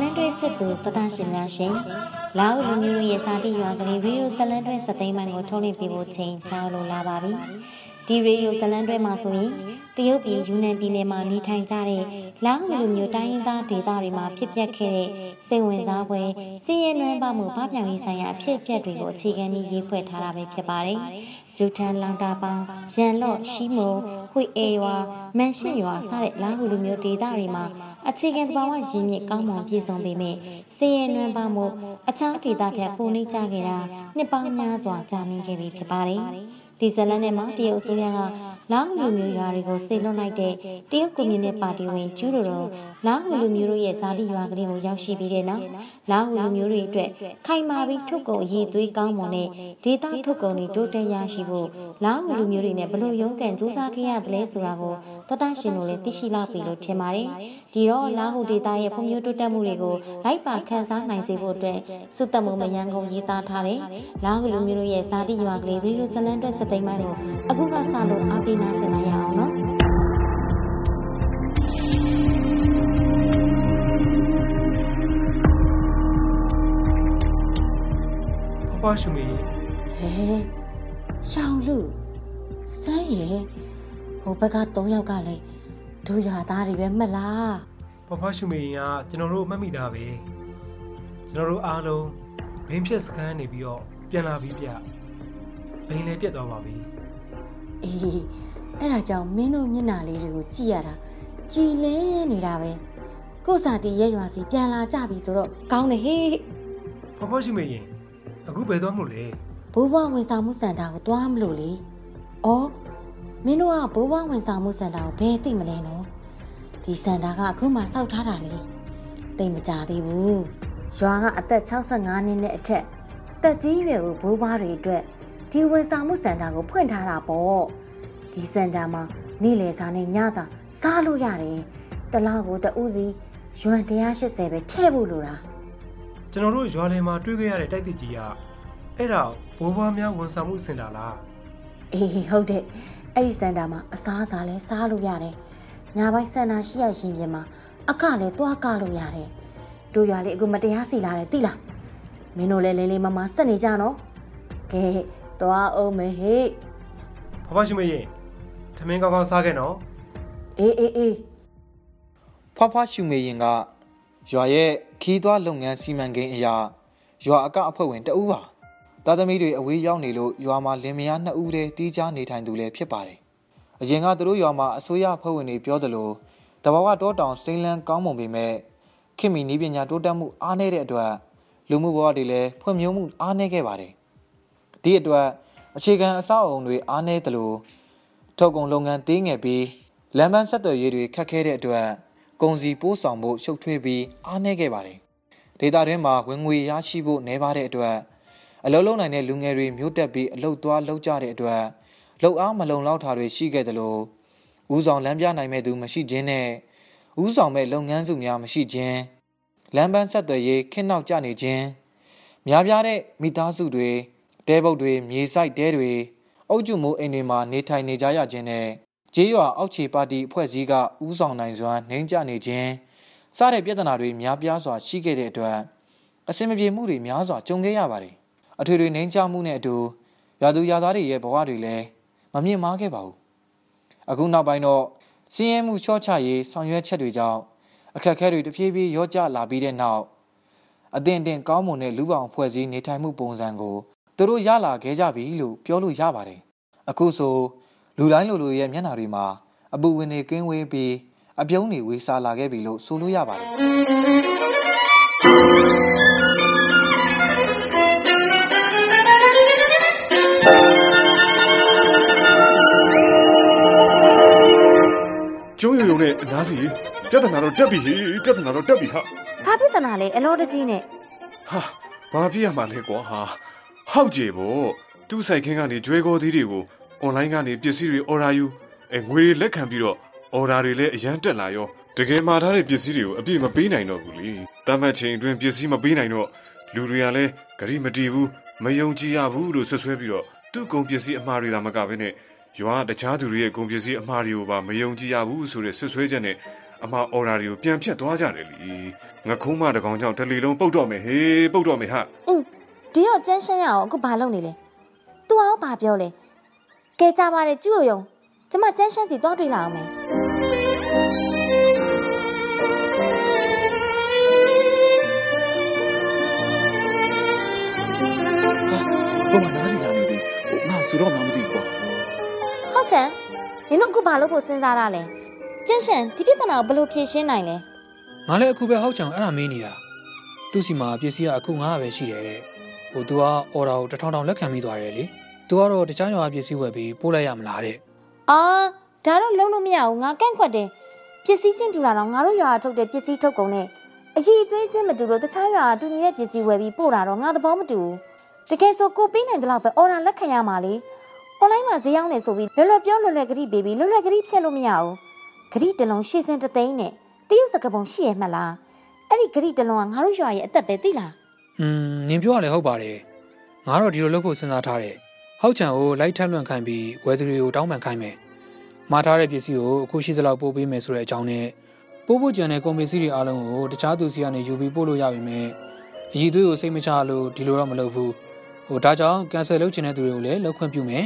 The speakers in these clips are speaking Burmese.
လန်တွဲချစ်သူတတရှင်များရှင်လာဦးလူမျိုးရဲ့စာတိရွာကလေးရီယိုဇလန်တွဲစသိမ်းပိုင်းကိုထုတ်လွှင့်ပြဖို့ချိန်ချောင်းလိုလာပါပြီဒီရေဒီယိုဇလန်တွဲမှာဆိုရင်တရုတ်ပြည်ယူနန်ပြည်နယ်မှာနေထိုင်ကြတဲ့လောင်းလူမျိုးတိုင်းရင်းသားဒေသတွေမှာဖြစ်ပျက်ခဲ့တဲ့စိတ်ဝင်စားပွဲစီးရဲနွမ်းပါမှုဗပြောင်ရေးဆိုင်ရာအဖြစ်အပျက်တွေကိုအခြေခံပြီးရေးဖွဲ့ထားတာပဲဖြစ်ပါတယ်။ ဂျူထန်လောင်တာပေါင်းရန်လော့ရှီမိုဟွေအေရွာမန်ရှစ်ရွာစတဲ့လောင်းလူမျိုးဒေသတွေမှာအခြေခံသဘာဝရင်းမြစ်ကောင်းမွန်ပြည့်စုံပေမဲ့စီးရဲနွမ်းပါမှုအခြားဒေသထက်ပိုနှိမ့်ကြခဲ့တာနှစ်ပေါင်းများစွာကြာမြင့်ခဲ့ပြီဖြစ်ပါတယ်။ ဒီဇလန်နဲ့မှာတရုတ်အစိုးရကလောင်းလူမျိုးရွာတွေကိုစိတ်လွတ်လိုက်တဲ့တရုတ်ကွန်မြူနစ်ပါတီဝင်ကျူးတော်တော်လောင်းလူမျိုးတို့ရဲ့ဇာတိရွာကလေးကိုရောက်ရှိပြီးတဲ့နောက်လောင်းလူမျိုးတွေအတွက်ခိုင်မာပြီးထုတ်ကုန်အရေးသွေးကောင်းမွန်တဲ့ဒေတာထုတ်ကုန်တွေတိုးတက်ရရှိဖို့လောင်းလူမျိုးတွေနဲ့ဘလို့ရုန်းကန်စူးစမ်းခဲ့ရတယ်လဲဆိုတာကိုသောတာရှင်တို့လည်းသိရှိလောက်ပြီလို့ထင်ပါတယ်။ဒီတော့လောင်းဟူဒေတာရဲ့ဖွံ့ဖြိုးတိုးတက်မှုတွေကိုလိုက်ပါခန်းစားနိုင်စေဖို့အတွက်စုသက်မှုမယံကုန်ရေးသားထားတဲ့လောင်းလူမျိုးတို့ရဲ့ဇာတိရွာကလေးရီလိုဇလန်အတွက်စသိမ်းပိုင်းကိုအခုကစလို့အားပေးနာဆင်လိုက်ရအောင်နော်ဖွားရှုမေဟဲရှောင်းလူစမ်းရဲ့ဟိုဘက်က၃ယောက်ကလည်းတို့ရွာသားတွေပဲမှတ်လားဖွားဖွားရှုမေကကျွန်တော်တို့မှတ်မိတာပဲကျွန်တော်တို့အားလုံးဘင်းဖြစ်စကန်းနေပြီးတော့ပြန်လာပြီးပြ ဘိန်းလည်းပြတ်သွားပါပြီအေးအဲ့ဒါကြောင့်မင်းတို့မျက်နှာလေးတွေကိုကြည့်ရတာကြည်လဲနေတာပဲကိုစာတီရဲ့ရွာစီပြန်လာကြပြီဆိုတော့ကောင်းတယ်ဟေးဖွားဖွားရှုမေရင်အခုဘယ်သွားမှုလဲဘိုးဘွားဝန်ဆောင်မှုစင်တာကိုသွားမလို့လေ။အော်မင်းတို့ကဘိုးဘွားဝန်ဆောင်မှုစင်တာကိုဘယ်သိမလဲနော်။ဒီစင်တာကအခုမှစောက်ထားတာလေ။သိမကြသေးဘူး။ရွာကအသက်65နှစ်နဲ့အထက်တက်ကြီးရွယ်ကိုဘိုးဘွားတွေအတွက် ဒီဝန်ဆောင်မှုစင်တာကိုဖွင့်ထားတာပေါ့။ဒီစင်တာမှာနေ့လယ်စာနဲ့ညစာစားလို့ရတယ်။တလားကိုတဦးစီရွမ်180ပဲထည့်ဖို့လိုတာ။ကျွန်တော်တို့ရွာလယ်မှာတွေ့ခဲ့ရတဲ့တိုက်တစ်ကြီးကအဲ့ဒါဘိုးဘွားများဝန်ဆောင်မှုစင်တာလားအေးဟုတ်တယ်အဲ့ဒီစင်တာမှာအစားအစာလဲစားလို့ရတယ်ညပိုင်းစင်တာရှိရရှင်ပြင်မှာအခလည်းတွားကလို့ရတယ်တို့ရွာလေးအခုမတရားစီလာတယ်သိလားမင်းတို့လည်းလေးလေးမမဆက်နေကြနော်ကဲ တွားအောင်မေဟေးဖဖရှိမရင်သမင်းကောင်းကောင်းစားခဲ့နော်အေးအေးအေးဖဖရှူမေရင်ကရွာရဲ့ခီးသွွားလုပ်ငန်းစီမံကိန်းအရာရွာအကအဖွဲ့ဝင်တဦးပါသားသမီးတွေအဝေးရောက်နေလို့ရွာမှာလင်မယားနှစ်ဦးတည်းတီးခြားနေထိုင်သူလည်းဖြစ်ပါတယ်အရင်ကသူတို့ရွာမှာအစိုးရအဖွဲ့ဝင်တွေပြောသလိုတဘာဝတောတောင်စိမ့်လန်းကောင်းမွန်ပေမဲ့ခင်မီနီးပညာတိုးတက်မှုအားနည်းတဲ့အတွက်လူမှုဘဝတွေလည်းဖွံ့ဖြိုးမှုအားနည်းခဲ့ပါတယ် ဒီအတွက်အခြေခံအဆောက်အအုံတွေအားနည်းသလိုထုတ်ကုန်လုပ်ငန်းသေးငယ်ပြီးလမ်းပန်းဆက်သွယ်ရေးတွေခက်ခဲတဲ့အတွက်ကုန်စည်ပို့ဆောင်ဖို့ရှုပ်ထွေးပြီးအားနည်းခဲ့ပါတယ်။ဒေတာတွင်းမှာဝင်ငွေရရှိဖို့နှဲပါတဲ့အတွက်အလုံးလုံးနိုင်တဲ့လူငယ်တွေမြို့တက်ပြီးအလုတ်သွားလောက်ကြတဲ့အတွက်လှုပ်အားမလုံလောက်တာတွေရှိခဲ့တယ်လို့ဥဆောင်လမ်းပြနိုင်မဲ့သူမရှိခြင်းနဲ့ဥဆောင်မဲ့လုပ်ငန်းစုများမရှိခြင်းလမ်းပန်းဆက်သွယ်ရေးခင်းနောက်ကျနေခြင်းများပြားတဲ့မိသားစုတွေ တဲပုတ်တွေမြေဆိုင်တဲတွေအုပ်ကျမိုးအိမ်တွေမှာနေထိုင်နေကြရခြင်းနဲ့ကျေးရွာအောက်ခြေပါတီအဖွဲ့အစည်းကဥဆောင်နိုင်စွာနှိမ်ကျနေခြင်းစတဲ့ပြဿနာတွေများပြားစွာရှိခဲ့တဲ့အတွက်အစင်မပြေမှုတွေများစွာကြုံခဲ့ရပါတယ်။အထွေထွေနှိမ်ကျမှုနဲ့အတူရာသူရာသားတွေရဲ့ဘဝတွေလည်းမမြင့်မားခဲ့ပါဘူး။အခုနောက်ပိုင်းတော့စီးရဲမှုချော့ချရေးဆောင်ရွက်ချက်တွေကြောင့်အခက်အခဲတွေတဖြည်းဖြည်းရောကျလာပြီးတဲ့နောက်အသင့်အင့်ကောင်းမွန်တဲ့လူပောင်ဖွဲ့စည်းနေထိုင်မှုပုံစံကို သူတို့ရလာခဲ့ကြပြီလို့ပြောလို့ရပါတယ်။အခုဆိုလူတိုင်းလူလူရဲ့မျက်နှာတွေမှာအပူဝင်တွေကင်းဝေးပြီးအပြုံးတွေဝေးစားလာခဲ့ပြီလို့ဆိုလို့ရပါတယ်ကျုံးရုံရုံနဲ့အနားစီပြဿနာတော့တက်ပြီဟေးပြဿနာတော့တက်ပြီဟာဘာပြဿနာလဲအလောတကြီးနဲ့ဟာဘာဖြစ်ရမှာလဲကွာဟာ ဟောက်ကြေပေါ့သူ့ဆိုင်ခင်းကနေကျွဲကောသေးတွေကိုအွန်လိုင်းကနေပစ္စည်းတွေအော်ဒါယူအဲငွေတွေလက်ခံပြီးတော့အော်ဒါတွေလည်းအရန်တက်လာရောတကယ်မှာထားတဲ့ပစ္စည်းတွေကိုအပြည့်မပေးနိုင်တော့ဘူးလေတတ်မှတ်ချိန်အတွင်းပစ္စည်းမပေးနိုင်တော့လူတွေကလည်းဂရိမတီးဘူးမယုံကြည်ရဘူးလို့ဆွဆွဲပြီးတော့သူ့ကုန်ပစ္စည်းအမှားတွေသာမကဘဲနဲ့ရွာတခြားသူတွေရဲ့ကုန်ပစ္စည်းအမှားတွေကိုပါမယုံကြည်ရဘူးဆိုတဲ့ဆွဆွဲချက်နဲ့အမအော်ဒါတွေကိုပြန်ဖြတ်သွားကြတယ်လीငခုံးမတကောင်ကြောင့်တလီလုံးပုတ်တော့မယ်ဟေးပုတ်တော့မယ်ဟာအင်း ဒီတော့ကျန်းရှမ်းရအောင်အခုဘာလုပ်နေလဲ तू အောင်ဘာပြောလဲကဲကြပါတယ်ကျူယုံကျမကျန်းရှမ်းစီသွားတွေ့လာအောင်မယ်ဟိုမှာနားစီလာနေပြီဟိုငါဆိုတော့မှမသိဘူးကွာဟုတ်ချန်နင်တို့အခုဘာလုပ်ဖို့စဉ်းစားရလဲကျန်းရှမ်းဒီပြဿနာကိုဘယ်လိုဖြေရှင်းနိုင်လဲငါလည်းအခုပဲဟောက်ချောင်အဲ့ဒါမင်းနေတာသူ့စီမှာပစ္စည်းကအခု900ပဲရှိတယ်တဲ့ ဟို तू ကအော်ဒါကိုတစ်ထောင်တောင်လက်ခံပြီးသွားတယ်လေ तू ကတော့တခြားရွာပစ္စည်းဝယ်ပြီးပို့လိုက်ရမလားတဲ့အာဒါတော့လုံးလို့မရဘူးငါကန့်ကွက်တယ်ပစ္စည်းချင်းတူတာတော့ငါတို့ရွာကထုတ်တဲ့ပစ္စည်းထုတ်ကုန်နဲ့အရေးအသွေးချင်းမတူလို့တခြားရွာကတူညီတဲ့ပစ္စည်းဝယ်ပြီးပို့တာတော့ငါသဘောမတူဘူးတကယ်ဆိုကိုပေးနိုင်တဲ့လောက်ပဲအော်ဒါလက်ခံရမှာလေအွန်လိုင်းမှာဈေးရောက်နေဆိုပြီးလွယ်လွယ်ပြောလွယ်လွယ်ဂရိပေးပြီးလွယ်လွယ်ဂရိဖြတ်လို့မရဘူးဂရိတစ်လုံးရွှေစင်တစ်သိန်းနဲ့တရုတ်စကပုံရှိရမှတ်လားအဲ့ဒီဂရိတစ်လုံးကငါတို့ရွာရဲ့အသက်ပဲသိလား อืมနင်ပြောရလဲဟုတ်ပါတယ်ငါတော့ဒီလိုလုပ်ဖို့စဉ်းစားထားတယ်ဟောက်ချံကိုလိုက်ထက်လွန့်ခိုင်းပြီးဝယ်သူတွေကိုတောင်းပန်ခိုင်းမယ်မှားထားတဲ့ပစ္စည်းကိုအခုရှိသလောက်ပို့ပေးမယ်ဆိုတဲ့အကြောင်းနဲ့ပို့ဖို့ကြံတဲ့ကုန်ပစ္စည်းတွေအားလုံးကိုတခြားသူစီကနေယူပြီးပို့လို့ရပါမယ်အည်သွေးကိုစိတ်မချလို့ဒီလိုတော့မလုပ်ဘူးဟိုဒါကြောင့်ကန်ဆယ်လုပ်ချင်တဲ့သူတွေကိုလည်းလုပ်ခွင့်ပြုမယ်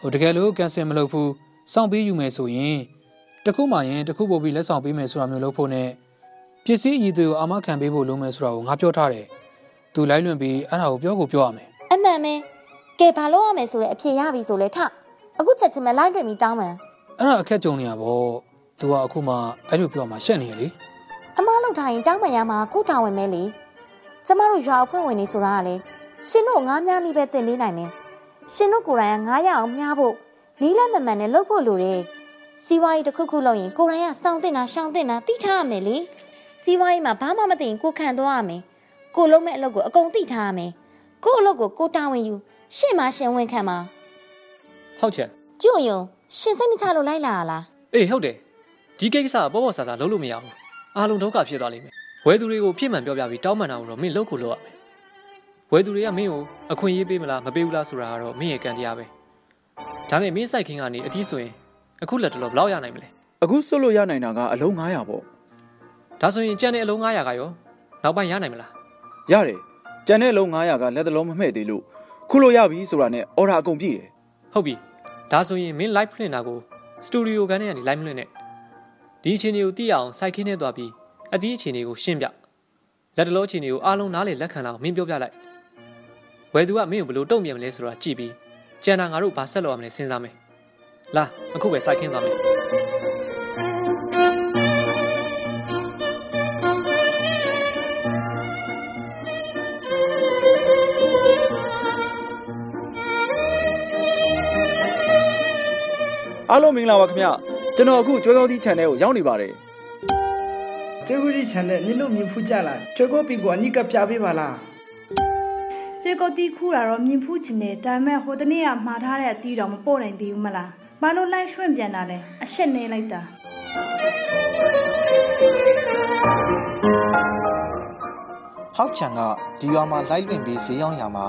ဟိုတကယ်လို့ကန်ဆယ်မလုပ်ဘူးစောင့်ပေးယူမယ်ဆိုရင်တစ်ခုမှရင်တစ်ခုပို့ပြီးလက်ဆောင်ပေးမယ်ဆိုတာမျိုးလုပ်ဖို့နဲ့ပစ္စည်းအည်သွေးကိုအာမခံပေးဖို့လုပ်မယ်ဆိုတာကိုငါပြောထားတယ် သူလိုက်လွင်ပြီးအဲ့ဒါကိုပြောကိုပြောရမယ်အမှန်ပဲကဲဘာလို့ရမယ်ဆိုတဲ့အဖြေရပြီဆိုလဲထအခုချက်ချင်းပဲလိုက်လွှင့်ပြီးတောင်းပန်အဲ့ဒါအခက်ကြုံနေရပေါ့သူကအခုမှအဲ့လိုပြောမှရှက်နေရလေအမားလောက်ထားရင်တောင်းပန်ရမှာကိုတာဝန်မဲလေကျမတို့ရွာအဖွဲ့ဝင်နေဆိုတာကလေရှင်တို့ငားများနည်းပဲတင်ပေးနိုင်မယ်ရှင်တို့ကိုယ်တိုင်ကငားရအောင်များဖို့နီးလက်မမှန်နဲ့လှုပ်ဖို့လိုတယ်စီးပွားရေးတစ်ခုခုလုပ်ရင်ကိုယ်တိုင်ကစောင့်တင်တာရှောင်တင်တာသိထားရမယ်လေစီးပွားရေးမှာဘာမှမသိရင်ကိုခံသွားရမယ် ကိုလုံးမဲ့အလုပ်ကိုအကုန်သိထားရမယ်ကို့အလုပ်ကိုကိုတာဝန်ယူရှင့်မရှင်ဝင်ခံပါဟုတ်ချက်ကျုံယုံရှင်စိတ်မချလို့လိုက်လာရလားအေးဟုတ်တယ်ဒီကိစ္စကပေါ့ပေါ့ဆာဆာလုံးလို့မရဘူးအားလုံးဒုက္ခဖြစ်သွားလိမ့်မယ်ဝယ်သူတွေကိုဖြစ်မှန်ပြောပြပြီးတောင်းပန်တာကိုတော့မင်းလုပ်ကိုလုပ်ရမယ်ဝယ်သူတွေကမင်းကိုအခွင့်အရေးပေးမလားမပေးဘူးလားဆိုတာကတော့မင်းရဲ့ကံတရားပဲဒါပေမဲ့မင်းစိုက်ခင်းကနေအထီးဆိုရင်အခုလက်တလောဘယ်လောက်ရနိုင်မလဲအခုစွတ်လို့ရနိုင်တာကအလုံး900ပေါ့ဒါဆိုရင်ကြံတဲ့အလုံး900ကရောနောက်ပိုင်းရနိုင်မလား ရတယ်ကျန်တဲ့အလုံး900ကလက်တလုံးမမှဲ့သေးလို့ခုလို့ရပြီဆိုတာနဲ့အော်ဒါအကုန်ပြည့်တယ်ဟုတ်ပြီဒါဆိုရင်မင်း live ဖွင့်တာကိုစတူဒီယိုကန်ထဲကနေ live လွှင့်နေဒီအခြေအနေကိုသိရအောင်စိုက်ခင်းနဲ့သွားပြီးအဒီအခြေအနေကိုရှင်းပြလက်တလောအခြေအနေကိုအားလုံးနားလေလက်ခံလာအောင်မင်းပြောပြလိုက်ဝယ်သူကမင်းကိုဘယ်လိုတုံ့ပြန်မလဲဆိုတာကြည့်ပြီးကျန်တာငါတို့ဘာဆက်လုပ်ရမလဲစဉ်းစားမယ်လာအခုပဲစိုက်ခင်းသွားမယ် အားလုံးမင်္ဂလာပါခင်ဗျကျွန်တော်အခုကျွဲကောင်းသီး channel ကိုရောက်နေပါတယ်ကျွဲကိုကြီး channel နင်တို့မြင်ဖူးကြလားကျွဲကိုပင်ကိုအနိကပြပေးပါလားကျေကိုတီးခူတာတော့မြင်ဖူးချင်တယ်ဒါပေမဲ့ဟိုတနေ့ကမှားထားတဲ့အတီးတော့မပို့နိုင်သေးဘူးမလားဘာလို့လိုက်လွှင့်ပြန်တာလဲအရှက်နေလိုက်တာဟောက်ချန်ကဒီရွာမှာလိုက်လွင့်ပြီးဈေးရောက်ရာမှာ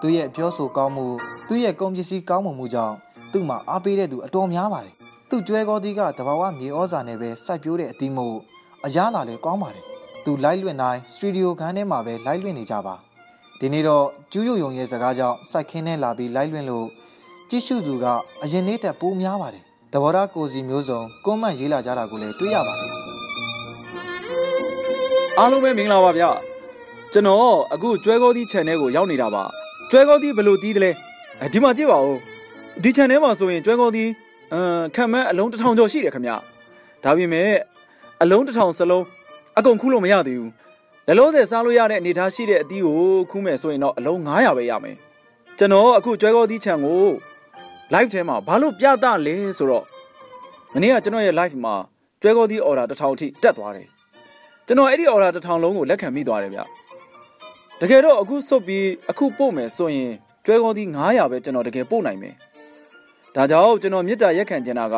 သူ့ရဲ့ပြောဆိုကောင်းမှုသူ့ရဲ့ကုန်ပစ္စည်းကောင်းမှုမှုကြောင့် သူ့မှာအားပေးတဲ့သူအတော်များပါတယ်သူ့ကျွဲကောသီးကတဘာဝမြေဩဇာနဲ့ပဲစိုက်ပျိုးတဲ့အသီးမို့အရသာလည်းကောင်းပါတယ်သူလိုက်လွင့်တိုင်းစတူဒီယိုခန်းထဲမှာပဲလိုက်လွင့်နေကြပါဒီနေ့တော့ကျူးယုံယုံရဲ့စကားကြောင့်စိုက်ခင်းနဲ့လာပြီးလိုက်လွင့်လို့ကြည့်ရှုသူကအရင်နေ့တက်ပိုများပါတယ်တဘောရကိုစီမျိုးစုံကွန်မန့်ရေးလာကြတာကိုလည်းတွေ့ရပါတယ်အားလုံးပဲမင်္ဂလာပါဗျကျွန်တော်အခုကျွဲကောသီး channel ကိုရောက်နေတာပါကျွဲကောသီးဘယ်လိုတီးသလဲအဲဒီမှာကြည့်ပါဦး ဒီ channel မှာဆိုရင်ကျွဲကောသီးအမ်ခံမန်းအလုံးတစ်ထောင်ကျော်ရှိတယ်ခင်ဗျဒါပေမဲ့အလုံးတစ်ထောင်စလုံးအကုန်ခူးလို့မရသေးဘူးလက်လုံးစယ်စားလို့ရတဲ့အနေထားရှိတဲ့အသီးကိုခူးမယ်ဆိုရင်တော့အလုံး900ပဲရမယ်ကျွန်တော်အခုကျွဲကောသီး channel ကို live ထဲမှာဘာလို့ပြသလဲဆိုတော့မနေ့ကကျွန်တော်ရဲ့ live မှာကျွဲကောသီး order တစ်ထောင်အထိတက်သွားတယ်ကျွန်တော်အဲ့ဒီ order တစ်ထောင်လုံးကိုလက်ခံမိသွားတယ်ဗျတကယ်တော့အခုစွတ်ပြီးအခုပို့မယ်ဆိုရင်ကျွဲကောသီး900ပဲကျွန်တော်တကယ်ပို့နိုင်မယ် ဒါကြောင့်ကျွန်တော်မေတ္တာရက်ခံချင်တာက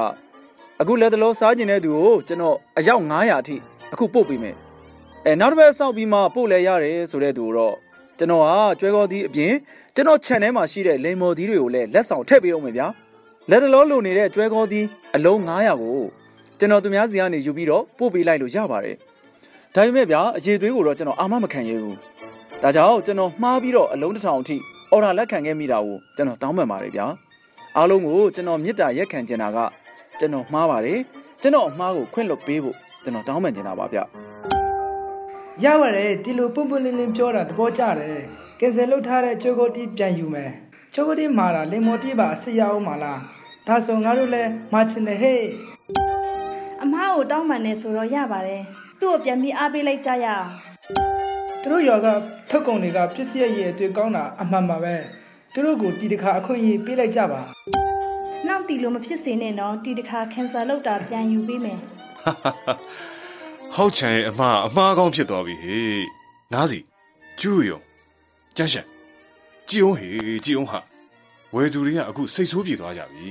အခုလက်တလုံးစားကျင်တဲ့သူကိုကျွန်တော်အယောက်900အထိအခုပို့ပေးမယ်အဲနောက်တစ်ပတ်စောက်ပြီးမှပို့လဲရတယ်ဆိုတဲ့သူတော့ကျွန်တော်ဟာကျွဲကောသီးအပြင်ကျွန်တော် channel မှာရှိတဲ့လိန်မော်သီးတွေကိုလည်းလက်ဆောင်ထည့်ပေးအောင်မယ်ဗျာလက်တလုံးလိုနေတဲ့ကျွဲကောသီးအလုံး900ကိုကျွန်တော်သူများစီကနေယူပြီးတော့ပို့ပေးလိုက်လို့ရပါတယ်ဒါပေမဲ့ဗျာအရေးသွေးကိုတော့ကျွန်တော်အာမမခံရဘူးဒါကြောင့်ကျွန်တော်မှားပြီးတော့အလုံးတစ်ထောင်အထိအော်ဒါလက်ခံခဲ့မိတာကိုကျွန်တော်တောင်းပန်ပါတယ်ဗျာ အားလုံးကိုကျွန်တော်မေတ္တာရက်ခံချင်တာကကျွန်တော်မှားပါတယ်ကျွန်တော်အမှားကိုခွင့်လွှတ်ပေးဖို့ကျွန်တော်တောင်းပန်ချင်တာပါဗျရပါတယ်ဒီလိုပွန့်ပွန့်လင်းလင်းပြောတာသဘောကျတယ်ကင်ဆယ်လုပ်ထားတဲ့ချိုကိုတီပြန်ယူမယ်ချိုကိုတီမာတာလင်မော်တီပါအစ်ရအောင်မလားဒါဆိုငါတို့လည်းမချင်တယ်ဟဲ့အမားကိုတောင်းပန်နေဆိုတော့ရပါတယ်သူ့ကိုပြန်ပြီးအားပေးလိုက်ကြရအောင်သူတို့ရွာကထုတ်ကုန်တွေကပြစ်စရက်ရဲ့အတွေ့ကောင်းတာအမှန်ပါပဲ သူတို့ကိုတီတခါအခွင့်အရေးပေးလိုက်ကြပါနောက်တီလိုမဖြစ်စေနဲ့နော်တီတခါကန်ဆာလောက်တာပြန်ယူပေးမယ်ဟောက်ချန်ရဲ့အမှားအမှားကောင်းဖြစ်သွားပြီဟေးနားစီကျူးယုံကျန်းရှန်ကြည်အောင်ဟေးကြည်အောင်ဟာဝယ်သူတွေကအခုစိတ်ဆိုးပြေသွားကြပြီ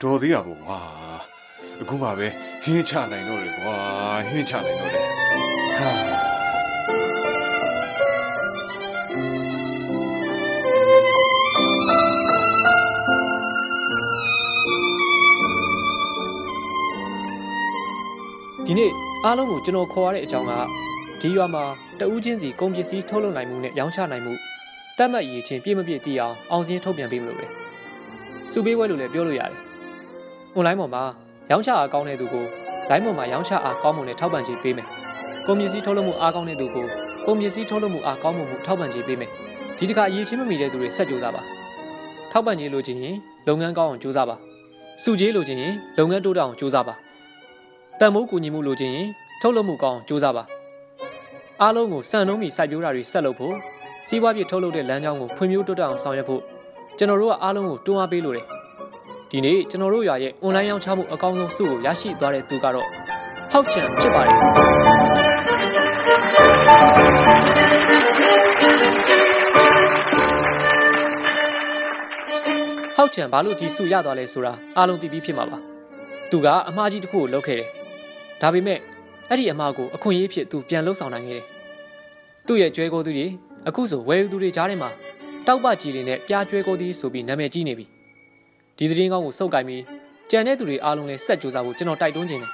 တော်သေးတာပေါ့ကွာအခုမှပဲဟင်းချနိုင်တော့တယ်ကွာဟင်းချနိုင်တော့တယ်ဟာ ဒီနေ့အားလုံးကိုကျွန်တော်ခေါ်ရတဲ့အကြောင်းကဒီရွာမှာတဦးချင်းစီကုန်ပစ္စည်းထုတ်လုပ်နိုင်မှုနဲ့ရောင်းချနိုင်မှုတတ်မှတ်ရည်ချင်းပြည့်မပြည့်တည်အောင်အောင်စင်းထုတ်ပြန်ပေးမလို့ပဲစုပေးဝဲလို့လည်းပြောလို့ရတယ်။ online ပေါ်မှာရောင်းချအားကောင်းတဲ့သူကို line ပေါ်မှာရောင်းချအားကောင်းမှုနဲ့ထောက်ပံ့ကြေးပေးမယ်။ကုန်ပစ္စည်းထုတ်လုပ်မှုအားကောင်းတဲ့သူကိုကုန်ပစ္စည်းထုတ်လုပ်မှုအားကောင်းမှုမှုထောက်ပံ့ကြေးပေးမယ်။ဒီတစ်ခါအရေးချင်းမမီတဲ့သူတွေဆက်ကြိုးစားပါ။ထောက်ပံ့ကြေးလိုချင်ရင်လုပ်ငန်းကောင်းအောင်ကြိုးစားပါ။စုကြေးလိုချင်ရင်လုပ်ငန်းတိုးတက်အောင်ကြိုးစားပါ။ တန်မိုးကူညီမှုလိုချင်ရင်ထုတ်လုပ်မှုကောင်းစူးစမ်းပါအားလုံးကိုစံနှုန်းမီစိုက်ပျိုးတာတွေဆက်လုပ်ဖို့စီးပွားဖြစ်ထုတ်လုပ်တဲ့လမ်းကြောင်းကိုဖွံ့ဖြိုးတိုးတက်အောင်ဆောင်ရွက်ဖို့ကျွန်တော်တို့ကအားလုံးကိုတွန်းအားပေးလိုတယ်ဒီနေ့ကျွန်တော်တို့ရွာရဲ့ online ရောင်းချမှုအကောင်းဆုံးစုကိုရရှိသွားတဲ့သူကတော့ဟောက်ချန်ဖြစ်ပါတယ်ဟောက်ချန်ဘာလို့ဒီစုရသွားလဲဆိုတာအားလုံးသိပြီးဖြစ်မှာပါသူကအမှားကြီးတစ်ခုကိုလုပ်ခဲ့တယ် ဒါပေမဲ့အဲ့ဒီအမှားကိုအခွင့်အရေးဖြစ်သူပြန်လှုပ်ဆောင်နိုင်ခဲ့တယ်သူ့ရဲ့ကျွဲကိုသူတွေအခုဆိုဝယ်ယူသူတွေကြားထဲမှာတောက်ပကြီးတွေနဲ့ပြားကျွဲကိုသည်ဆိုပြီးနာမည်ကြီးနေပြီဒီသတင်းကောင်းကိုစုပ်ကိုင်ပြီးကြံတဲ့သူတွေအားလုံးလည်းဆက်ကြိုးစားဖို့ကျွန်တော်တိုက်တွန်းခြင်းတယ်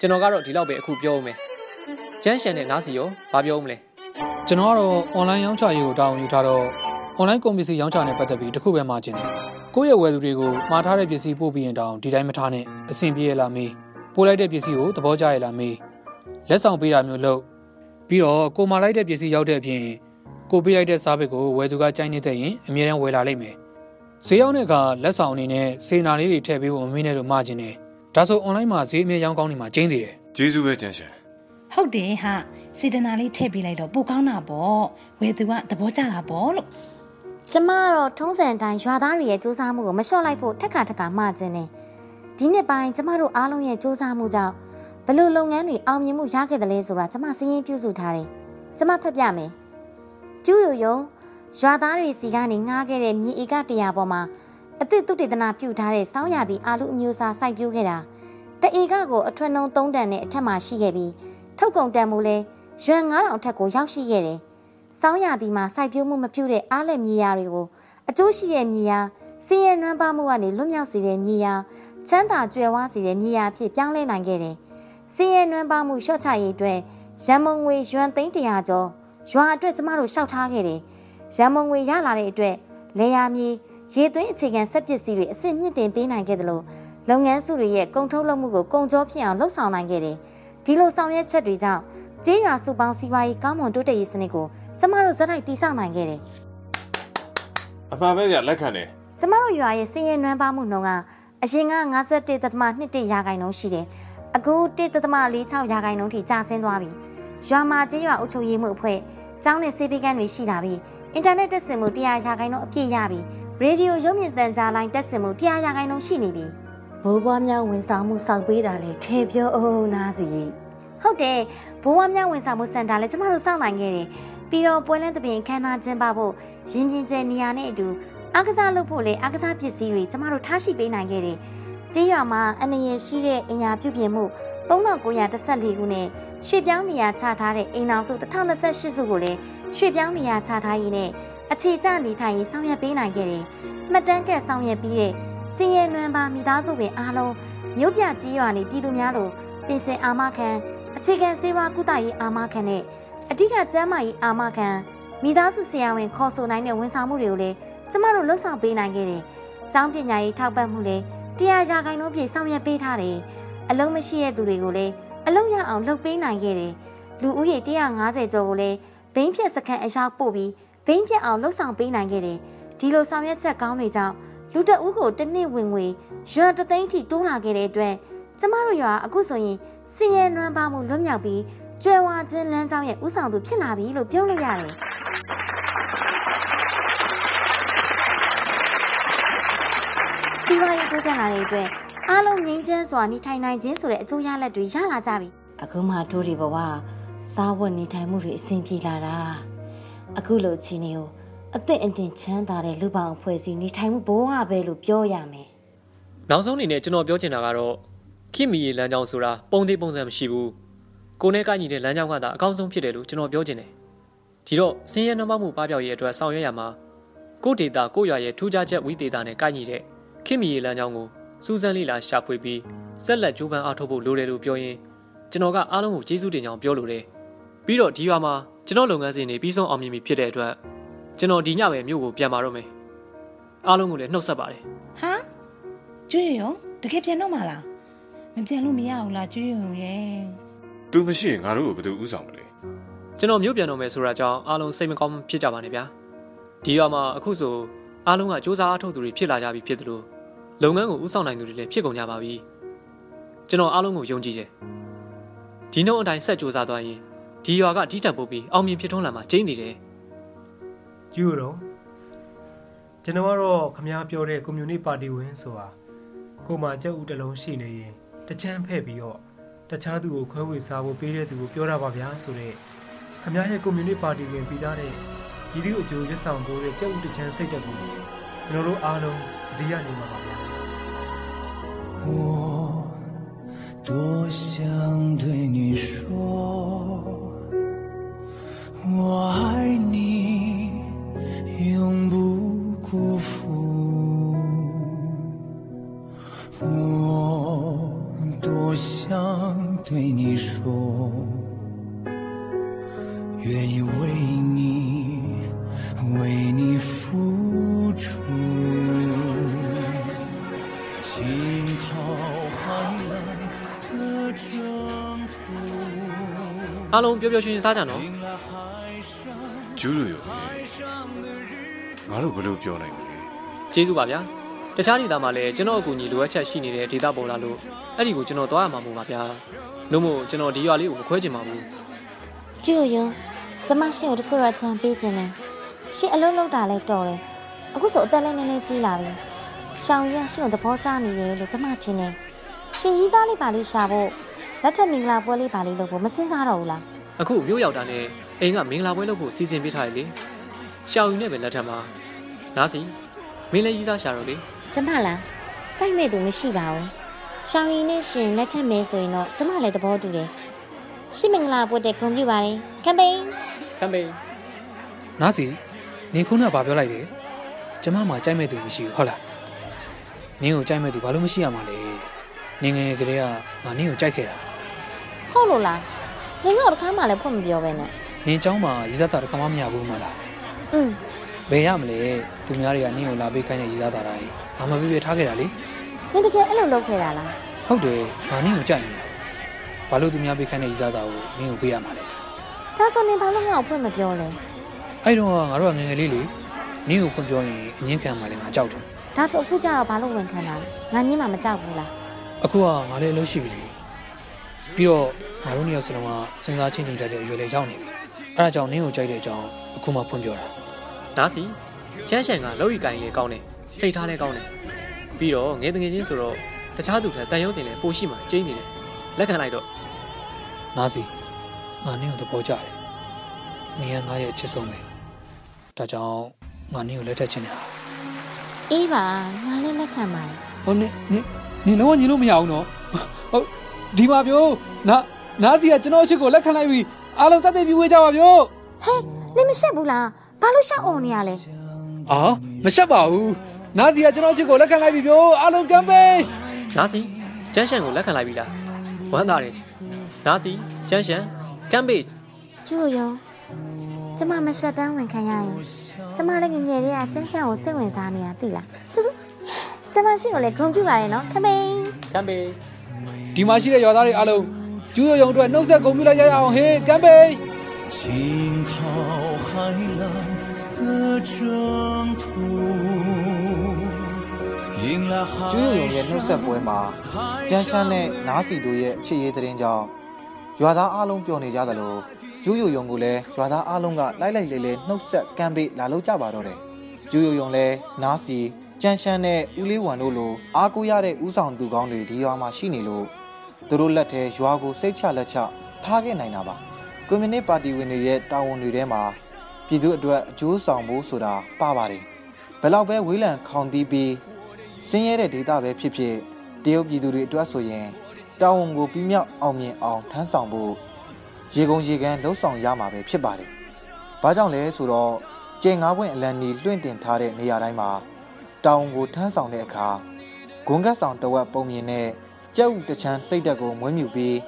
ကျွန်တော်ကတော့ဒီလောက်ပဲအခုပြောဦးမယ်ကျန်းရှန်တဲ့နားစီရောဘာပြောဦးမလဲကျွန်တော်ကတော့ online ရောင်းချရေးကိုတာဝန်ယူထားတော့ online ကုန်ပစ္စည်းရောင်းချနေပတ်သက်ပြီးတခုပဲမှာခြင်းတယ်ကိုယ့်ရဲ့ဝယ်သူတွေကိုမှားထားတဲ့ပစ္စည်းပို့ပြီးရင်တောင်ဒီတိုင်းမထားနဲ့အဆင်ပြေရလားမေး ပို့လိုက်တဲ့ပစ္စည်းကိုသဘောကျရလားမေးလက်ဆောင်ပေးတာမျိုးလုပ်ပြီးတော့ကိုမာလိုက်တဲ့ပစ္စည်းရောက်တဲ့အပြင်ကိုပေးလိုက်တဲ့စားပစ်ကိုဝယ်သူကကြိုက်နေတဲ့ရင်အမြဲတမ်းဝယ်လာလိမ့်မယ်ဈေးရောက်တဲ့အခါလက်ဆောင်အနေနဲ့စေနာလေးတွေထည့်ပေးဖို့မမေးနဲ့လို့မှားခြင်းတယ်ဒါဆို online မှာဈေးအမြဲရောင်းကောင်းနေမှာကျင်းသေးတယ်ကျေးဇူးပဲကြံရှင်ဟုတ်တယ်ဟာစေတနာလေးထည့်ပေးလိုက်တော့ပိုကောင်းတာပေါ့ဝယ်သူကသဘောကျတာပေါ့လို့ကျမကတော့ထုံးစံတိုင်းရွာသားတွေရဲ့စူးစမ်းမှုကိုမလျှော့လိုက်ဖို့ထက်ခါထက်ခါမှကျင်းနေ ဒီနှစ်ပိုင်းကျမတို့အားလုံးရဲ့စူးစမ်းမှုကြောင့်ဘလို့လုပ်ငန်းတွေအောင်မြင်မှုရခဲ့တယ်လဲဆိုတာကျမစည်ရင်ပြုစုထားတယ်ကျမဖတ်ပြမယ်ကျူးယိုယုံရွာသားတွေစီကနေငှားခဲ့တဲ့မြေဧက100ပေါ်မှာအသစ်သုတေသနပြုထားတဲ့စောင်းရသည့်အာလူအမျိုးအစားစိုက်ပျိုးခဲ့တာတဧကကိုအထွန်းနှုံ3တန်နဲ့အထက်မှာရှိခဲ့ပြီးထုတ်ကုန်တန်မှုလဲရွှန်9000အထက်ကိုရောက်ရှိခဲ့တယ်စောင်းရသည်မှာစိုက်ပျိုးမှုမပြုတဲ့အားလက်မြေယာတွေကိုအကျိုးရှိတဲ့မြေယာစည်ရဲနွမ်းပါမှုကနေလွတ်မြောက်စေတဲ့မြေယာ ချမ်းသာကြွယ်ဝစေတဲ့မြေယာအဖြစ်ပြောင်းလဲနိုင်ခဲ့တယ်။စည်ရဲနွမ်းပါမှုရှော့ချရေးအတွက်ရန်မုံငွေရွမ်သိန်း100ကျော်ရွာအတွက်ကျမတို့ရှောက်ထားခဲ့တယ်။ရန်မုံငွေရလာတဲ့အတွက်လေယာမြေရေသွင်းအခြေခံစက်ပစ္စည်းတွေအစစ်မြင့်တင်ပေးနိုင်ခဲ့တယ်လို့လုပ်ငန်းစုတွေရဲ့ကုန်ထုတ်လုပ်မှုကိုကုန်ကြောဖြစ်အောင်လှုပ်ဆောင်နိုင်ခဲ့တယ်။ဒီလိုဆောင်ရွက်ချက်တွေကြောင့်ကျေးရွာစုပေါင်းစီးပွားရေးကောင်းမွန်တိုးတက်ရေးစနစ်ကိုကျမတို့ဇက်တိုက်တိစောက်နိုင်ခဲ့တယ်အမှန်ပဲဗျလက်ခံတယ်ကျမတို့ရွာရဲ့စည်ရင်နွမ်းပါမှုနှုန်းက အရင်က51.21ရာခိုင်နှုန်းရှိတယ်အခု1.46ရာခိုင်နှုန်းထိကျဆင်းသွားပြီရွာမှာကျေးရွာအုပ်ချုပ်ရေးမှုအဖွဲ့ကျောင်းနဲ့စေပီကန်တွေရှိလာပြီအင်တာနက်တက်ဆင်မှု100ရာခိုင်နှုန်းအပြည့်ရပြီရေဒီယိုရုပ်မြင်သံကြားလိုင်းတက်ဆင်မှု100ရာခိုင်နှုန်းရှိနေပြီဘိုးဘွားများဝန်ဆောင်မှုစောက်ပေးတာလေထဲပြောအောင်နာစီဟုတ်တယ်ဘိုးဘွားများဝန်ဆောင်မှုစင်တာလည်းကျမတို့စောင့်နိုင်ခဲ့တယ်ပြီးတော့ပွဲလန်းသဘင်ခမ်းနားကျင်းပဖို့ရင်းပြင်းကျဲနေရာနဲ့အတူ အားကစားလုပ်ဖို့လေအားကစားပစ္စည်းတွေကျမတို့ထားရှိပေးနိုင်ခဲ့တယ်။ကြေးရွာမှာအနေရရှိတဲ့အင်အားပြုပြင်မှု3914ခုနဲ့ရွှေပြောင်းနေရာချထားတဲ့အိမ်အောင်စု1028စုကိုလည်းရွှေပြောင်းနေရာချထားရေးနဲ့အခြေကျနေထိုင်ရေးဆောင်ရွက်ပေးနိုင်ခဲ့တယ်။မှတ်တမ်းကက်ဆောင်ရွက်ပြီးတဲ့စည်ရဲနွမ်းပါမိသားစုပင်အားလုံးမြို့ပြကြီးရွာနေပြည်သူများလိုပင်စင်အာမခံအခြေခံစေဝါကုသရေးအာမခံနဲ့အဓိကကျန်းမာရေးအာမခံမိသားစုဆရာဝန်ခေါ်ဆိုနိုင်တဲ့ဝန်ဆောင်မှုတွေကိုလည်း ကျမတို့လှုပ်ဆောင်ပေးနိုင်ခဲ့တယ်။ကျောင်းပညာရေးထောက်ပံ့မှုလည်းတရားရာခိုင်နှုန်းပြည့်ဆောင်ရွက်ပေးထားတယ်။အလုံးမရှိတဲ့သူတွေကိုလည်းအလုံးရအောင်လှုပ်ပေးနိုင်ခဲ့တယ်။လူဦးရေ150ကျော်ကိုလည်းဘိန်းဖြက်စခန်းအရောက်ပို့ပြီးဘိန်းဖြက်အောင်လှုပ်ဆောင်ပေးနိုင်ခဲ့တယ်။ဒီလိုဆောင်ရွက်ချက်ကောင်းတွေကြောင့်လူတအုပ်ကိုတစ်နှစ်ဝင်ငွေရွာတသိန်းထိတိုးလာခဲ့တဲ့အတွက်ကျမတို့ရွာအခုဆိုရင်စီရဲနွမ်းပါမှုလွတ်မြောက်ပြီးကျွဲဝါချင်းလမ်းကြောင်းရဲ့ဥဆောင်သူဖြစ်လာပြီလို့ပြောလို့ရတယ်။ စီဝါရေးတိုးတက်လာတဲ့အတွက်အားလုံးငြိမ်းချမ်းစွာနေထိုင်နိုင်ခြင်းဆိုတဲ့အကျိုးရလဒ်တွေရလာကြပြီ။အခုမှတို့တွေဘဝစားဝတ်နေထိုင်မှုတွေအဆင်ပြေလာတာ။အခုလိုအခြေအနေကိုအသက်အတင်ချမ်းသာတဲ့လူပောင်အဖွဲ့အစည်းနေထိုင်မှုဘဝပဲလို့ပြောရမယ်နောက်ဆုံးအနေနဲ့ကျွန်တော်ပြောချင်တာကတော့ခိမီရေလမ်းကြောင်းဆိုတာပုံသေးပုံစံမရှိဘူးကိုနဲ့ကိုက်ညီတဲ့လမ်းကြောင်းကသာအကောင်းဆုံးဖြစ်တယ်လို့ကျွန်တော်ပြောချင်တယ်ဒီတော့စင်းရဲနှမမှုပပျောက်ရေးအတွက်ဆောင်ရွက်ရမှာကိုဒေတာကိုရွာရဲ့ထူးခြားချက်ဝိသေတာနဲ့ကိုက်ညီတဲ့ ခိမီရေလမ်းကြောင်းကိုစူးစမ်းလေ့လာရှာဖွေပြီးဆက်လက်ကြိုးပမ်းအားထုတ်ဖို့လိုတယ်လို့ပြောရင်ကျွန်တော်ကအားလုံးကိုကျေးဇူးတင်ကြောင်းပြောလိုတယ်ပြီးတော့ဒီရွာမှာကျွန်တော်လုပ်ငန်းစဉ်တွေပြီးဆုံးအောင်မြင်ပြီဖြစ်တဲ့အတွက်ကျွန်တော်ဒီညပဲမြို့ကိုပြန်มาတော့မယ်အားလုံးကိုလည်းနှုတ်ဆက်ပါတယ်ဟာကျွေးရုံတကယ်ပြန်တော့မလားမပြန်လို့မရဘူးလားကျွေးရုံရဲ့သူမရှိရင်ငါတို့ကိုဘယ်သူဥဆောင်မလဲကျွန်တော်မြို့ပြန်တော့မယ်ဆိုတာကြောင့်အားလုံးစိတ်မကောင်းဖြစ်ကြပါနဲ့ဗျာဒီရွာမှာအခုဆို အားလုံးကစူးစမ်းအားထုတ်သူတွေဖြစ်လာကြပြီဖြစ်သလိုလုပ်ငန်းကိုဥဆောင်နိုင်သူတွေလည်းဖြစ်ကုန်ကြပါပြီကျွန်တော်အားလုံးကိုယုံကြည်တယ်ဒီနှုတ်အတိုင်းဆက်စူးစမ်းသွားရင်ဒီရွာကဒီတက်ပုတ်ပြီးအောင်မြင်ဖြစ်ထွန်းလာမှာကျင်းနေတယ်ကျူတော့ကျွန်တော်ကတော့ခမားပြောတဲ့ကွန်မြူနတီပါတီဝင်ဆိုတာကိုမှကြက်ဥတစ်လုံးရှိနေရင်တချမ်းဖဲ့ပြီးတော့တခြားသူကိုခွဲဝေစားဖို့ပေးတဲ့သူကိုပြောတာပါဗျာဆိုတော့ခမားရဲ့ကွန်မြူနတီပါတီဝင်ပြီးသားတဲ့ ဒီဒီအကျိုးရွတ်ဆောင်ဖို့တဲ့ကြက်ဥတချမ်းစိတ်တက်ကိုကျွန်တော်တို့အားလုံးတတိယနေမှာပါဗျာ 我多想对你说，我爱你，永不辜负。我多想对你说， အားလုံးပျော်ပျော်ရွှင်ရွှင်စားကြနော်ကျူးတို့ရောငါတို့ဘယ်လိုပြောနိုင်မလဲကျေးဇူးပါဗျာတခြားဒေသမှာလည်းကျွန်တော်အကူအညီလိုအပ်ချက်ရှိနေတဲ့ဒေသပေါ်လာလို့အဲ့ဒီကိုကျွန်တော်သွားရမှာမို့ပါဗျာလို့မို့ကျွန်တော်ဒီရွာလေးကိုမခွဲချင်ပါဘူးကျူးရောကျမရှင်ကိုတခုတော့ချန်ပေးခြင်းလဲရှင့်အလုံးလုံးတာလဲတော်တယ်အခုဆိုအသက်လည်းနည်းနည်းကြီးလာပြီရှောင်ရရှင့်ကိုသဘောကျနေရဲ့လို့ကျမထင်တယ်ရှင်ကြီးစားလိုက်ပါလိရှာဖို့ လက်ထက်မင်္ဂလာပွဲလေးပါလေးလုပ်ဖို့မစင်စားတော့ဘူးလားအခုမြို့ရောက်တာနဲ့အိမ်ကမင်္ဂလာပွဲလုပ်ဖို့စီစဉ်ပေးထားရလေရှောင်းယူနဲ့ပဲလက်ထက်မှာနားစီမင်းလည်းကြီးစားရှာတော့လေ။ကျမလားကြိုက်မဲ့သူမရှိပါဘူး။ရှောင်ရီနဲ့ရှင်လက်ထက်မဲဆိုရင်တော့ကျမလည်းသဘောတူတယ်။ရှင်မင်္ဂလာပွဲတဲ့ဂုဏ်ပြုပါတယ်။ကမ်ပိန်းကမ်ပိန်းနားစီနင်ခုနကဘာပြောလိုက်တယ်ကျမမှကြိုက်မဲ့သူမရှိဘူးဟုတ်လားနင်ကိုကြိုက်မဲ့သူဘာလို့မရှိရမှာလဲနင်ငယ်ငယ်ကလေးကငါနင်ကိုကြိုက်ခဲ့တာ ဟုတ်လို့လား။ငါကတော့တစ်ခါမှလည်းဖွင့်မပြောပဲနဲ့ နင်เจ้าမှာရီစားတာတစ်ခါမှမရဘူးမလား ။อืม ဘယ်ရမလဲသူများတွေကနင်ကိုလာပေးခိုင်းတဲ့ရီစားတာတိုင်းငါမပြည့်ပြည့်ထားခဲ့တာလေ နင်တကယ်အဲ့လိုလုပ်ခဲ့တာလား ဟုတ်တယ်ငါနင်ကိုကြိုက်နေတာဘာလို့သူများပေးခိုင်းတဲ့ရီစားတာကိုနင်ကိုပေးရမှာလဲ ။ဒါဆိုနင်ဘာလို့ငါ့ကိုဖွင့်မပြောလဲ အဲ့တော့ငါတို့ကငယ်ငယ်လေးလေနင်ကိုဖွင့်ပြောရင်အငင်းခံမှလည်းငါကြောက်တယ် ။ဒါဆိုအခုကျတော့ဘာလို့ဝန်ခံတာလဲ။ငါညင်းမှမကြောက်ဘူးလား အခုကငါလည်းအလုပ်ရှိပြီလေ ပြီးတော့ငါတို့နှစ်ယောက်စလုံးကစဉ်းစားချင်းချင်းတတ်တဲ့အရွယ်လေးရောက်နေပြီအဲ့ဒါကြောင့်နင်းကိုကြိုက်တဲ့အကြောင်းအခုမှဖွင့်ပြောတာနားစီချမ်းရှန်ကလောက်ရီကိုင်လေးကောင်းတယ်စိတ်ထားလည်းကောင်းတယ်ပြီးတော့ငယ်တငယ်ချင်းဆိုတော့တခြားသူထက်တန်ရုံးစင်လည်းပိုရှိမှကျင်းနေတယ်လက်ခံလိုက်တော့နားစီငါနင်းကိုသဘောကျတယ်နင်ကငါရဲ့အချစ်ဆုံးပဲဒါကြောင့်ငါနင်းကိုလက်ထပ်ချင်တယ်။အေးပါငါလည်းလက်ခံပါတယ်ဟိုနင်နင်နင်လုံးဝညီလို့မရဘူးနော်ဟုတ် ဒီမှာပြောနာနားစီကကျွန်တော်အချစ်ကိုလက်ခံလိုက်ပြီအားလုံးတတ်သိပြီးဝေးကြပါပြော။ဟဲ့နင်မရှက်ဘူးလား။ဘာလို့ရှက်အောင်နေရလဲအာမရှက်ပါဘူးနားစီကကျွန်တော်အချစ်ကိုလက်ခံလိုက်ပြီပြောအားလုံးကမ်ပိန်းနားစီကျန်းရှန်ကိုလက်ခံလိုက်ပြီလားဝမ်းသာတယ်နာစီကျန်းရှန်ကမ်ဘေ့ကျူရောကျမမရှက်တန်းဝင်ခံရရင်ကျမလည်းငယ်ငယ်လေးကကျန်းရှန်ကိုစိတ်ဝင်စားနေတာသိလားကျမရှိကိုလည်းဂုံပြူပါရဲ့နော်ခမိန်ကမ်ဘေ့ ဒီမှာရှိတဲ့ရွာသားတွေအားလုံးကျူးရုံရုံအတွက်နှုတ်ဆက်ဂုဏ်ပြုလိုက်ကြရအောင်ဟေးကမ်ပိန်း 惊涛骇浪的征途，迎来海 ကျူးရုံရဲ့နှုတ်ဆက်ပွဲမှာကျန်းချမ်းနဲ့နားစီတို့ရဲ့ချစ်ရေးတဲ့ရင်ကြောင့်ရွာသားအားလုံးပျော်နေကြသလိုကျူးရုံရုံကိုလည်းရွာသားအားလုံးကလိုက်လိုက်လေလေနှုတ်ဆက်ကမ်းပေးလာလို့ကြပါတော့တယ်ကျူးရုံရုံလည်းနားစီကျန်းချမ်းနဲ့ဦးလေးဝံတို့လိုအားကိုးရတဲ့ဥဆောင်သူကောင်းတွေဒီရွာမှာရှိနေလို့ သူတို့လက်ထဲရွာကိုစိတ်ချလက်ချထားခဲ့နိုင်တာပါကွန်မြူနစ်ပါတီဝင်တွေရဲ့တာဝန်တွေထဲမှာပြည်သူအတွက်အကျိုးဆောင်ဖို့ဆိုတာပါပါတယ်ဘယ်လောက်ပဲဝေးလံခေါင်တီးပြီးဆင်းရဲတဲ့ဒေတာပဲဖြစ်ဖြစ်တရုတ်ပြည်သူတွေအတွက်ဆိုရင်တာဝန်ကိုပြီးမြောက်အောင်မြင်အောင်ထမ်းဆောင်ဖို့ရေကုန်ရေကန်လှုပ်ဆောင်ရမှာပဲဖြစ်ပါတယ်။ဘာကြောင့်လဲဆိုတော့ကျဲငါးပွင့်အလံနီလွင့်တင်ထားတဲ့နေရာတိုင်းမှာတာဝန်ကိုထမ်းဆောင်တဲ့အခါဂွန်ကတ်ဆောင်တဝက်ပုံမြင်တဲ့ ကြက်ဥတချမ်းစိတ်တက်ကိုမွေးမြူပြီး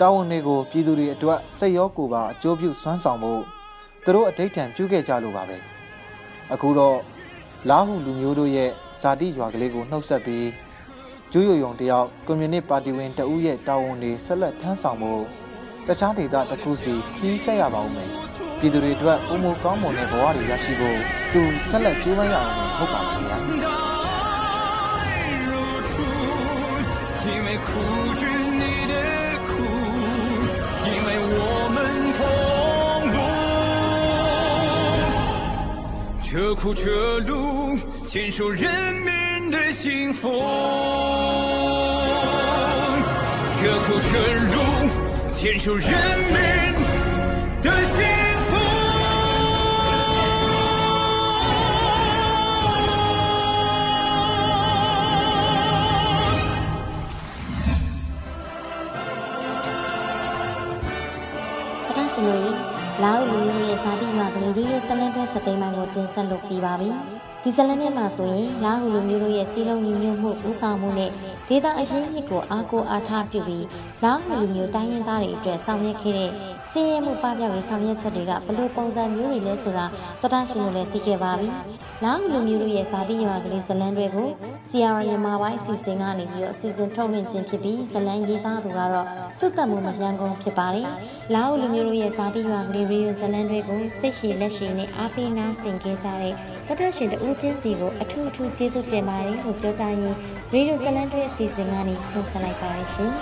တာဝန်တွေကိုပြည်သူတွေအတွက်စိတ်ရောကိုယ်ပါအကျိုးပြုစွမ်းဆောင်ဖို့သူတို့အဋိဋ္ဌံပြုခဲ့ကြလို့ပါပဲ။အခုတော့လာဟုလူမျိုးတို့ရဲ့ဇာတိရွာကလေးကိုနှုတ်ဆက်ပြီးကျူးယုံယုံတယောက်ကွန်မြူနစ်ပါတီဝင်တဦးရဲ့တာဝန်တွေဆက်လက်ထမ်းဆောင်ဖို့တခြားဒေသတစ်ခုစီခီးဆက်ရပါဦးမယ်ပြည်သူတွေအတွက်ပုံမကောင်းမွန်တဲ့ဘဝတွေရရှိဖို့သူဆက်လက်ကြိုးပမ်းရအောင်လို့ဟုတ်ပါမယ် 苦是你的苦，因为我们同路。这苦这路，坚守人民的幸福。这苦这路，坚守人民的幸。 လူမျိုးရဲ့ဇာတိရွာကလေးရီယိုဆလန်တွဲစတိမ်မိုင်ကိုတင်ဆက်လုပ်ပြီးပါပြီဒီဇလန်ထဲမှာဆိုရင်လာဦးလူမျိုးတို့ရဲ့စီလုံးညီညွတ်မှုဦးဆောင်မှုနဲ့ဒေသအရင်းမြစ်ကိုအားကိုးအားထားပြုပြီးလာဦးလူမျိုးတိုင်းရင်းသားတွေအတွက်ဆောင်ရွက်ခဲ့တဲ့စီးရဲမှုပပျောက်ရေးဆောင်ရွက်ချက်တွေကဘလို့ပုံစံမျိုးတွေလဲဆိုတာတတရှင်တို့လည်းသိခဲ့ပါပြီလာဦးလူမျိုးတို့ရဲ့ဇာတိရွာကလေးဇလန်တွေကို CR မြန်မာပိုင်းအစီအစဉ်ကနေပြီးတော့အစီအစဉ်ထုတ်လွှင့်ခြင်းဖြစ်ပြီးဇလန်ရေးသားသူကတော့စွတ်သက်မှုမရန်ကုန်ဖြစ်ပါတယ်လာဦးလူမျိုးတို့ရဲ့ဇာတိရွာကလေးရေဒီယိုဇလန်တွေကိုစိတ်ရှည်လက်ရှည်နဲ့အားပေးနာဆင်ခဲ့ကြတဲ့တတရှင်တူးချင်းစီကိုအထူးအထူးကျေးဇူးတင်ပါတယ်လို့ပြောကြရင်ရေဒီယိုဇလန်တွေအစီအစဉ်ကနေနှုတ်ဆက်လိုက်ပါရရှင်